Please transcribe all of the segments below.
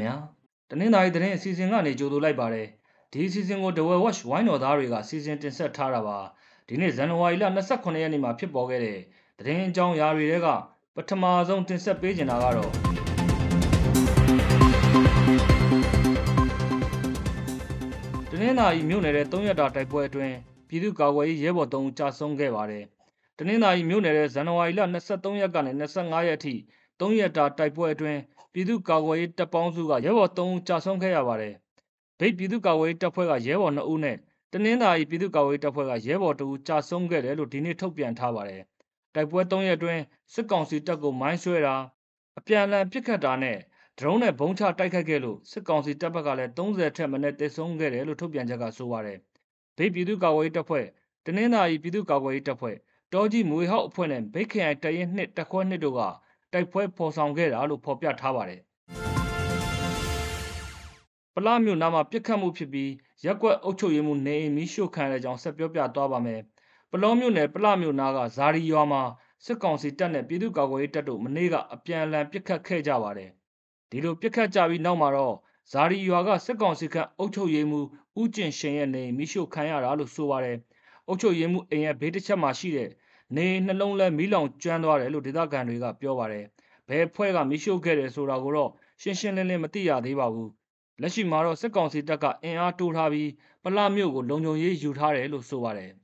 ဗျာတနင်္သာရီသတင်းအစီအစဉ်ကနေကြိုဆိုလိုက်ပါတယ်ဒီအစီအစဉ်ကို The Well Watch ဝိုင်းတော်သားတွေကစီစဉ်တင်ဆက်ထားတာပါဒီနေ့ဇန်နဝါရီလ28ရက်နေ့မှာဖြစ်ပေါ်ခဲ့တဲ့သတင်းအကြောင်းအရာတွေကပထမဆုံးတင်ဆက်ပေးနေတာကတော့တနင်္သာရီမြို့နယ်ရဲ့3ရက်တာတိုက်ပွဲအတွင်းပြည်သူ့ကာကွယ်ရေးရဲဘော်3ဦးကြာဆုံးခဲ့ပါတယ်တနင်္သာရီမြို့နယ်ရဲ့ဇန်နဝါရီလ23ရက်ကနေ25ရက်အထိ 3ရက်တာတိုက်ပွဲအတွင်းပြည်သူ့ကာကွယ်ရေးတပ်ပေါင်းစုကရဲဘော်3ဦးကြာဆုံးခဲ့ရပါတယ်။ဗိတ်ပြည်သူ့ကာကွယ်ရေးတပ်ဖွဲ့ကရဲဘော်2ဦးနဲ့တနင်္သာရီပြည်သူ့ကာကွယ်ရေးတပ်ဖွဲ့ကရဲဘော်2ဦးကြာဆုံးခဲ့တယ်လို့ဒီနေ့ထုတ်ပြန်ထားပါတယ်။တိုက်ပွဲ3ရက်အတွင်းစစ်ကောင်စီတပ်ကိုမိုင်းဆွဲတာအပြန်အလှန်ပစ်ခတ်တာနဲ့ဒရုန်းနဲ့ဘုံချတိုက်ခိုက်ခဲ့လို့စစ်ကောင်စီတပ်ဘက်ကလည်း30ထက်မနည်းတိုက်ဆုံခဲ့တယ်လို့ထုတ်ပြန်ချက်ကဆိုပါတယ်။ဗိတ်ပြည်သူ့ကာကွယ်ရေးတပ်ဖွဲ့တနင်္သာရီပြည်သူ့ကာကွယ်ရေးတပ်ဖွဲ့တောကြီးမွေဟောက်အဖွဲ့နဲ့ဗိတ်ခရိုင်တရင်နှစ်တက်ခွဲနှစ်တို့က တိုက်ပွဲဖော်ဆောင်ခဲ့တာလို့ဖော်ပြထားပါတယ်။ပလားမြို့နားမှာပြစ်ခတ်မှုဖြစ်ပြီးရက်ကွက်အုပ်ချုပ်ရေးမှုနေအိမ်မီးရှို့ခံရတဲ့ကြောင်းဆက်ပြောပြသွားပါမယ်။ပလောမြို့နယ်ပလားမြို့နားကဇာရီရွာမှာစစ်ကောင်စီတပ်နဲ့ပြည်သူ့ကာကွယ်ရေးတပ်တို့မနေ့ကအပြန်အလှန်ပြစ်ခတ်ခဲ့ကြပါတယ်။ဒီလိုပြစ်ခတ်ကြပြီးနောက်မှာတော့ဇာရီရွာကစစ်ကောင်စီကအုပ်ချုပ်ရေးမှုဦးကျင်ရှင်ရဲ့နေမီးရှို့ခံရတာလို့ဆိုပါတယ်။အုပ်ချုပ်ရေးမှုအိမ်ရဲ့ဘေးတစ်ချက်မှာရှိတဲ့ နေနှလုံးလဲမီးလောင်ကျွမ်းသွားတယ်လို့ဒေသခံတွေကပြောပါတယ်။ဘယ်ဖွဲ့ကမီးရှို့ခဲ့တယ်ဆိုတာကိုတော့ရှင်းရှင်းလင်းလင်းမသိရသေးပါဘူး။လက်ရှိမှာတော့စစ်ကောင်စီတပ်ကအင်အားတိုးထားပြီးပလမြို့ကိုလုံခြုံရေးယူထားတယ်လို့ဆိုပါတယ်။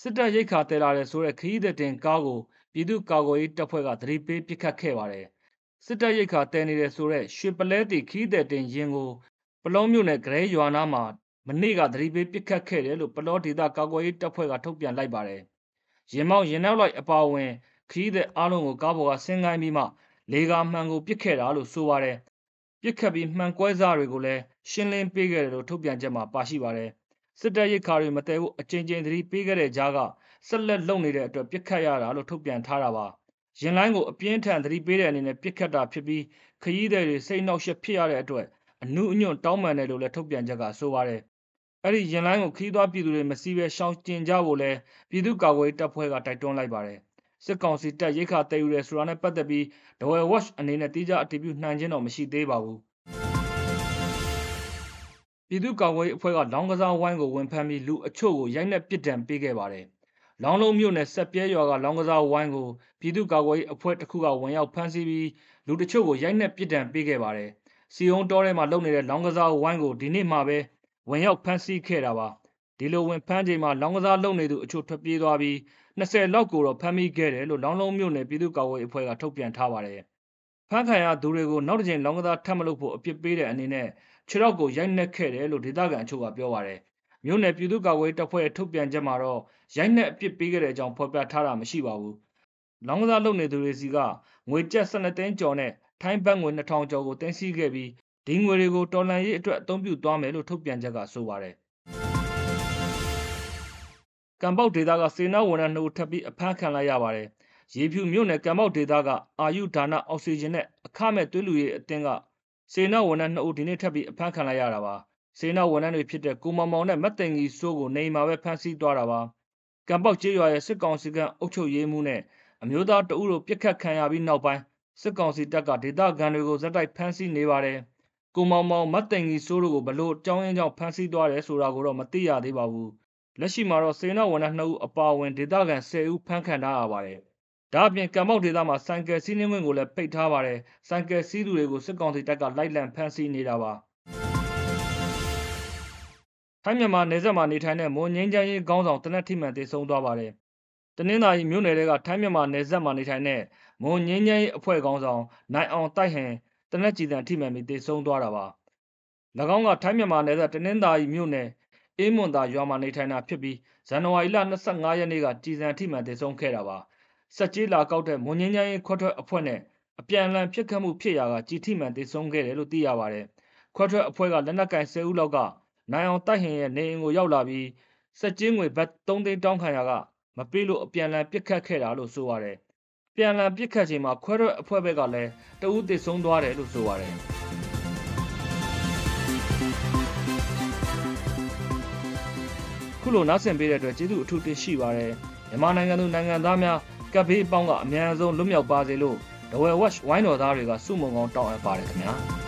စစ်တပ်ရိတ်ခါတဲလာတဲ့ဆိုတဲ့ခရီးသည်တင်ကားကိုပြည်သူ့ကာကွယ်ရေးတပ်ဖွဲ့ကသတိပေးပစ်ခတ်ခဲ့ပါတယ်။စစ်တပ်ရိတ်ခါတဲနေတဲ့ဆိုတဲ့ရွှေပလဲတီခရီးသည်တင်ရင်ကိုပလုံးမြို့နယ်ဂရဲရွာနာမှာ မနေ့ကသတိပေးပစ်ခတ်ခဲ့တယ်လို့ပလောဒေတာကာကွယ်ရေးတပ်ဖွဲ့ကထုတ်ပြန်လိုက်ပါတယ်။ရင်မောက်ရင်နောက်လိုက်အပါအဝင်ခရီးသည်အားလုံးကိုကားပေါ်ကဆင်းကိုင်းပြီးမှလေကာမှန်ကိုပစ်ခဲ့တာလို့ဆိုပါတယ်။ပစ်ခတ်ပြီးမှန်ကွဲစားတွေကိုလည်းရှင်းလင်းပေးခဲ့တယ်လို့ထုတ်ပြန်ချက်မှာပါရှိပါတယ်။စစ်တပ်ရိတ်ခါတွေမတည်ဘူးအကြိမ်ကြိမ်သတိပေးခဲ့တဲ့ကြားကဆက်လက်လုပ်နေတဲ့အတွက်ပစ်ခတ်ရတာလို့ထုတ်ပြန်ထားတာပါ။ရင်လိုင်းကိုအပြင်းထန်သတိပေးတဲ့အနေနဲ့ပစ်ခတ်တာဖြစ်ပြီးခရီးသည်တွေစိတ်နှောက်ယှက်ဖြစ်ရတဲ့အတွက်အနုအညွန့်တောင်းပန်တယ်လို့လည်းထုတ်ပြန်ချက်ကဆိုပါတယ် အဲ့ဒီရင်လိုင်းကိုခီးသွွားပြည်သူတွေမစီးပဲရှောင်ကျင်ကြဖို့လဲပြည်သူ့ကာကွယ်တပ်ဖွဲ့ကတိုက်တွန်းလိုက်ပါတယ်စစ်ကောင်စီတပ်ရိတ်ခါတည်ယူရဲဆိုတာနဲ့ပတ်သက်ပြီး Dwell Watch အနေနဲ့တိကျအတည်ပြုနှံခြင်းတော့မရှိသေးပါဘူးပြည်သူ့ကာကွယ်အဖွဲ့ကလောင်းကစားဝိုင်းကိုဝင်ဖမ်းပြီးလူအချို့ကိုရိုက်နှက်ပစ်ဒဏ်ပေးခဲ့ပါတယ်လောင်းလုံးမြို့နယ်ဆက်ပြဲရွာကလောင်းကစားဝိုင်းကိုပြည်သူ့ကာကွယ်အဖွဲ့တစ်ခုကဝင်ရောက်ဖမ်းဆီးပြီးလူတချို့ကိုရိုက်နှက်ပစ်ဒဏ်ပေးခဲ့ပါတယ်စီယုံတောထဲမှာလုပ်နေတဲ့လောင်းကစားဝိုင်းကိုဒီနေ့မှပဲ ဝင်ရောက်ဖမ်းဆီးခဲ့တာပါဒီလိုဝင်ဖမ်းချိန်မှာလောင်းကစားလုပ်နေသူအချို့ထွက်ပြေးသွားပြီး20လောက်ကိုတော့ဖမ်းမိခဲ့တယ်လို့လောင်းလုံးမြို့နယ်ပြည်သူ့ကာကွယ်ရေးအဖွဲ့ကထုတ်ပြန်ထားပါတယ်ဖမ်းခံရသူတွေကိုနောက်တစ်ကြိမ်လောင်းကစားထပ်မလုပ်ဖို့အပြစ်ပေးတဲ့အနေနဲ့ခြေထောက်ကိုရိုက်နှက်ခဲ့တယ်လို့ဒေသခံအချို့ကပြောပါတယ်မြို့နယ်ပြည်သူ့ကာကွယ်ရေးတပ်ဖွဲ့ရဲ့ထုတ်ပြန်ချက်မှာတော့ရိုက်နှက်အပြစ်ပေးခဲ့တဲ့အကြောင်းဖော်ပြထားတာမရှိပါဘူးလောင်းကစားလုပ်နေသူတွေစီကငွေကျပ်12သိန်းကျော်နဲ့ထိုင်းဘတ်ငွေ2000ကျော်ကိုတင်စီခဲ့ပြီး ဒီငွေတွေကိုတော်လန်ရေးအတွက်အသုံးပြုသွားမယ်လို့ထုတ်ပြန်ချက်ကဆိုပါတယ်ကံပေါက်ဒေသကစေနာဝန်ထမ်းနှုတ်ထပ်ပြီးအဖမ်းခံလိုက်ရပါတယ်ရေဖြူမြို့နယ်ကံပေါက်ဒေသကအာယုဒါနအောက်ဆီဂျင်နဲ့အခမဲ့သွေးလူရေးအသင်းကစေနာဝန်ထမ်း2ဦးဒီနေ့ထပ်ပြီးအဖမ်းခံလိုက်ရတာပါစေနာဝန်ထမ်းတွေဖြစ်တဲ့ကိုမောင်မောင်နဲ့မတ်တင်ကြီးစိုးကိုနေမှာပဲဖမ်းဆီးသွားတာပါကံပေါက်ကျေးရွာရဲ့စစ်ကောင်စီကအုပ်ချုပ်ရေးမှုနဲ့အမျိုးသားတအုပ်တို့ပြစ်ခတ်ခံရပြီးနောက်ပိုင်းစစ်ကောင်စီတပ်ကဒေသခံတွေကိုဇက်တိုက်ဖမ်းဆီးနေပါတယ် ကိုမောင်မောင်မတ်တင်ကြီးစိုးတို့ကိုဘလို့ကြောင်းရင်းကြောင့်ဖမ်းဆီးသွားတယ်ဆိုတာကိုတော့မသိရသေးပါဘူးလက်ရှိမှာတော့စေနာဝန်ထမ်း2ဦးအပါအဝင်ဒေသခံ10ဦးဖမ်းခံထားရပါတယ်ဒါအပြင်ကံမောက်ဒေသမှာစိုင်ကယ်စီးနှင်းဝင်ကိုလည်းပိတ်ထားပါတယ်စိုင်ကယ်စီးသူတွေကိုစစ်ကောင်စီတပ်ကလိုက်လံဖမ်းဆီးနေတာပါထိုင်းမြန်မာနယ်စပ်မှာနေထိုင်တဲ့မွန်ငင်းချမ်းရေးခေါင်းဆောင်တနက်ထိမှန်တေဆုံးသွားပါတယ်တနင်္သာရီမြို့နယ်ကထိုင်းမြန်မာနယ်စပ်မှာနေထိုင်တဲ့မွန်ငင်းချမ်းရေးအဖွဲ့ခေါင်းဆောင်နိုင်အောင်တိုက်ဟန် တနက်ကြည်တံထိမှန်ပြီးတေဆုံးသွားတာပါ၎င်းကထိုင်းမြန်မာနယ်စပ်တနင်္သာရီမြို့နယ်အေးမွန်သာရွာမှာနေထိုင်တာဖြစ်ပြီးဇန်နဝါရီလ25ရက်နေ့ကကြည်စံထိမှန်တေဆုံးခဲ့တာပါစက်ကြီးလာကောက်တဲ့မွန်ငင်းချမ်းရေးခွတ်ထွက်အဖွဲ့နဲ့အပြန်အလှန်ဖြစ်ခတ်မှုဖြစ်ရာကကြည်ထိမှန်တေဆုံးခဲ့တယ်လို့သိရပါတယ်ခွတ်ထွက်အဖွဲ့ကလက်နက်ကင်10ဦးလောက်ကနိုင်အောင်တိုက်ဟင်ရဲ့နေအိမ်ကိုရောက်လာပြီးစက်ကြီးငွေဘတ်3သိန်းတောင်းခံရာကမပေးလို့အပြန်အလှန်ပြစ်ခတ်ခဲ့တာလို့ဆိုပါတယ် ပြန်လည်ပြစ်ခတ်ချိန်မှာခွဲထွက်အဖွဲ့ဘက်ကလည်းတဦးတည်ဆုံးသွားတယ်လို့ဆိုပါတယ်ခုလိုနားဆင်ပေးတဲ့အတွက်ကျေးဇူးအထူးတင်ရှိပါတယ်မြန်မာနိုင်ငံသူနိုင်ငံသားများကပ်ဘေးအပေါင်းကအများဆုံးလွတ်မြောက်ပါစေလို့ဒဝဲဝက်ဝိုင်းတော်သားတွေကစုမုံကောင်းတောင်းအပ်ပါတယ်ခင်ဗျာ။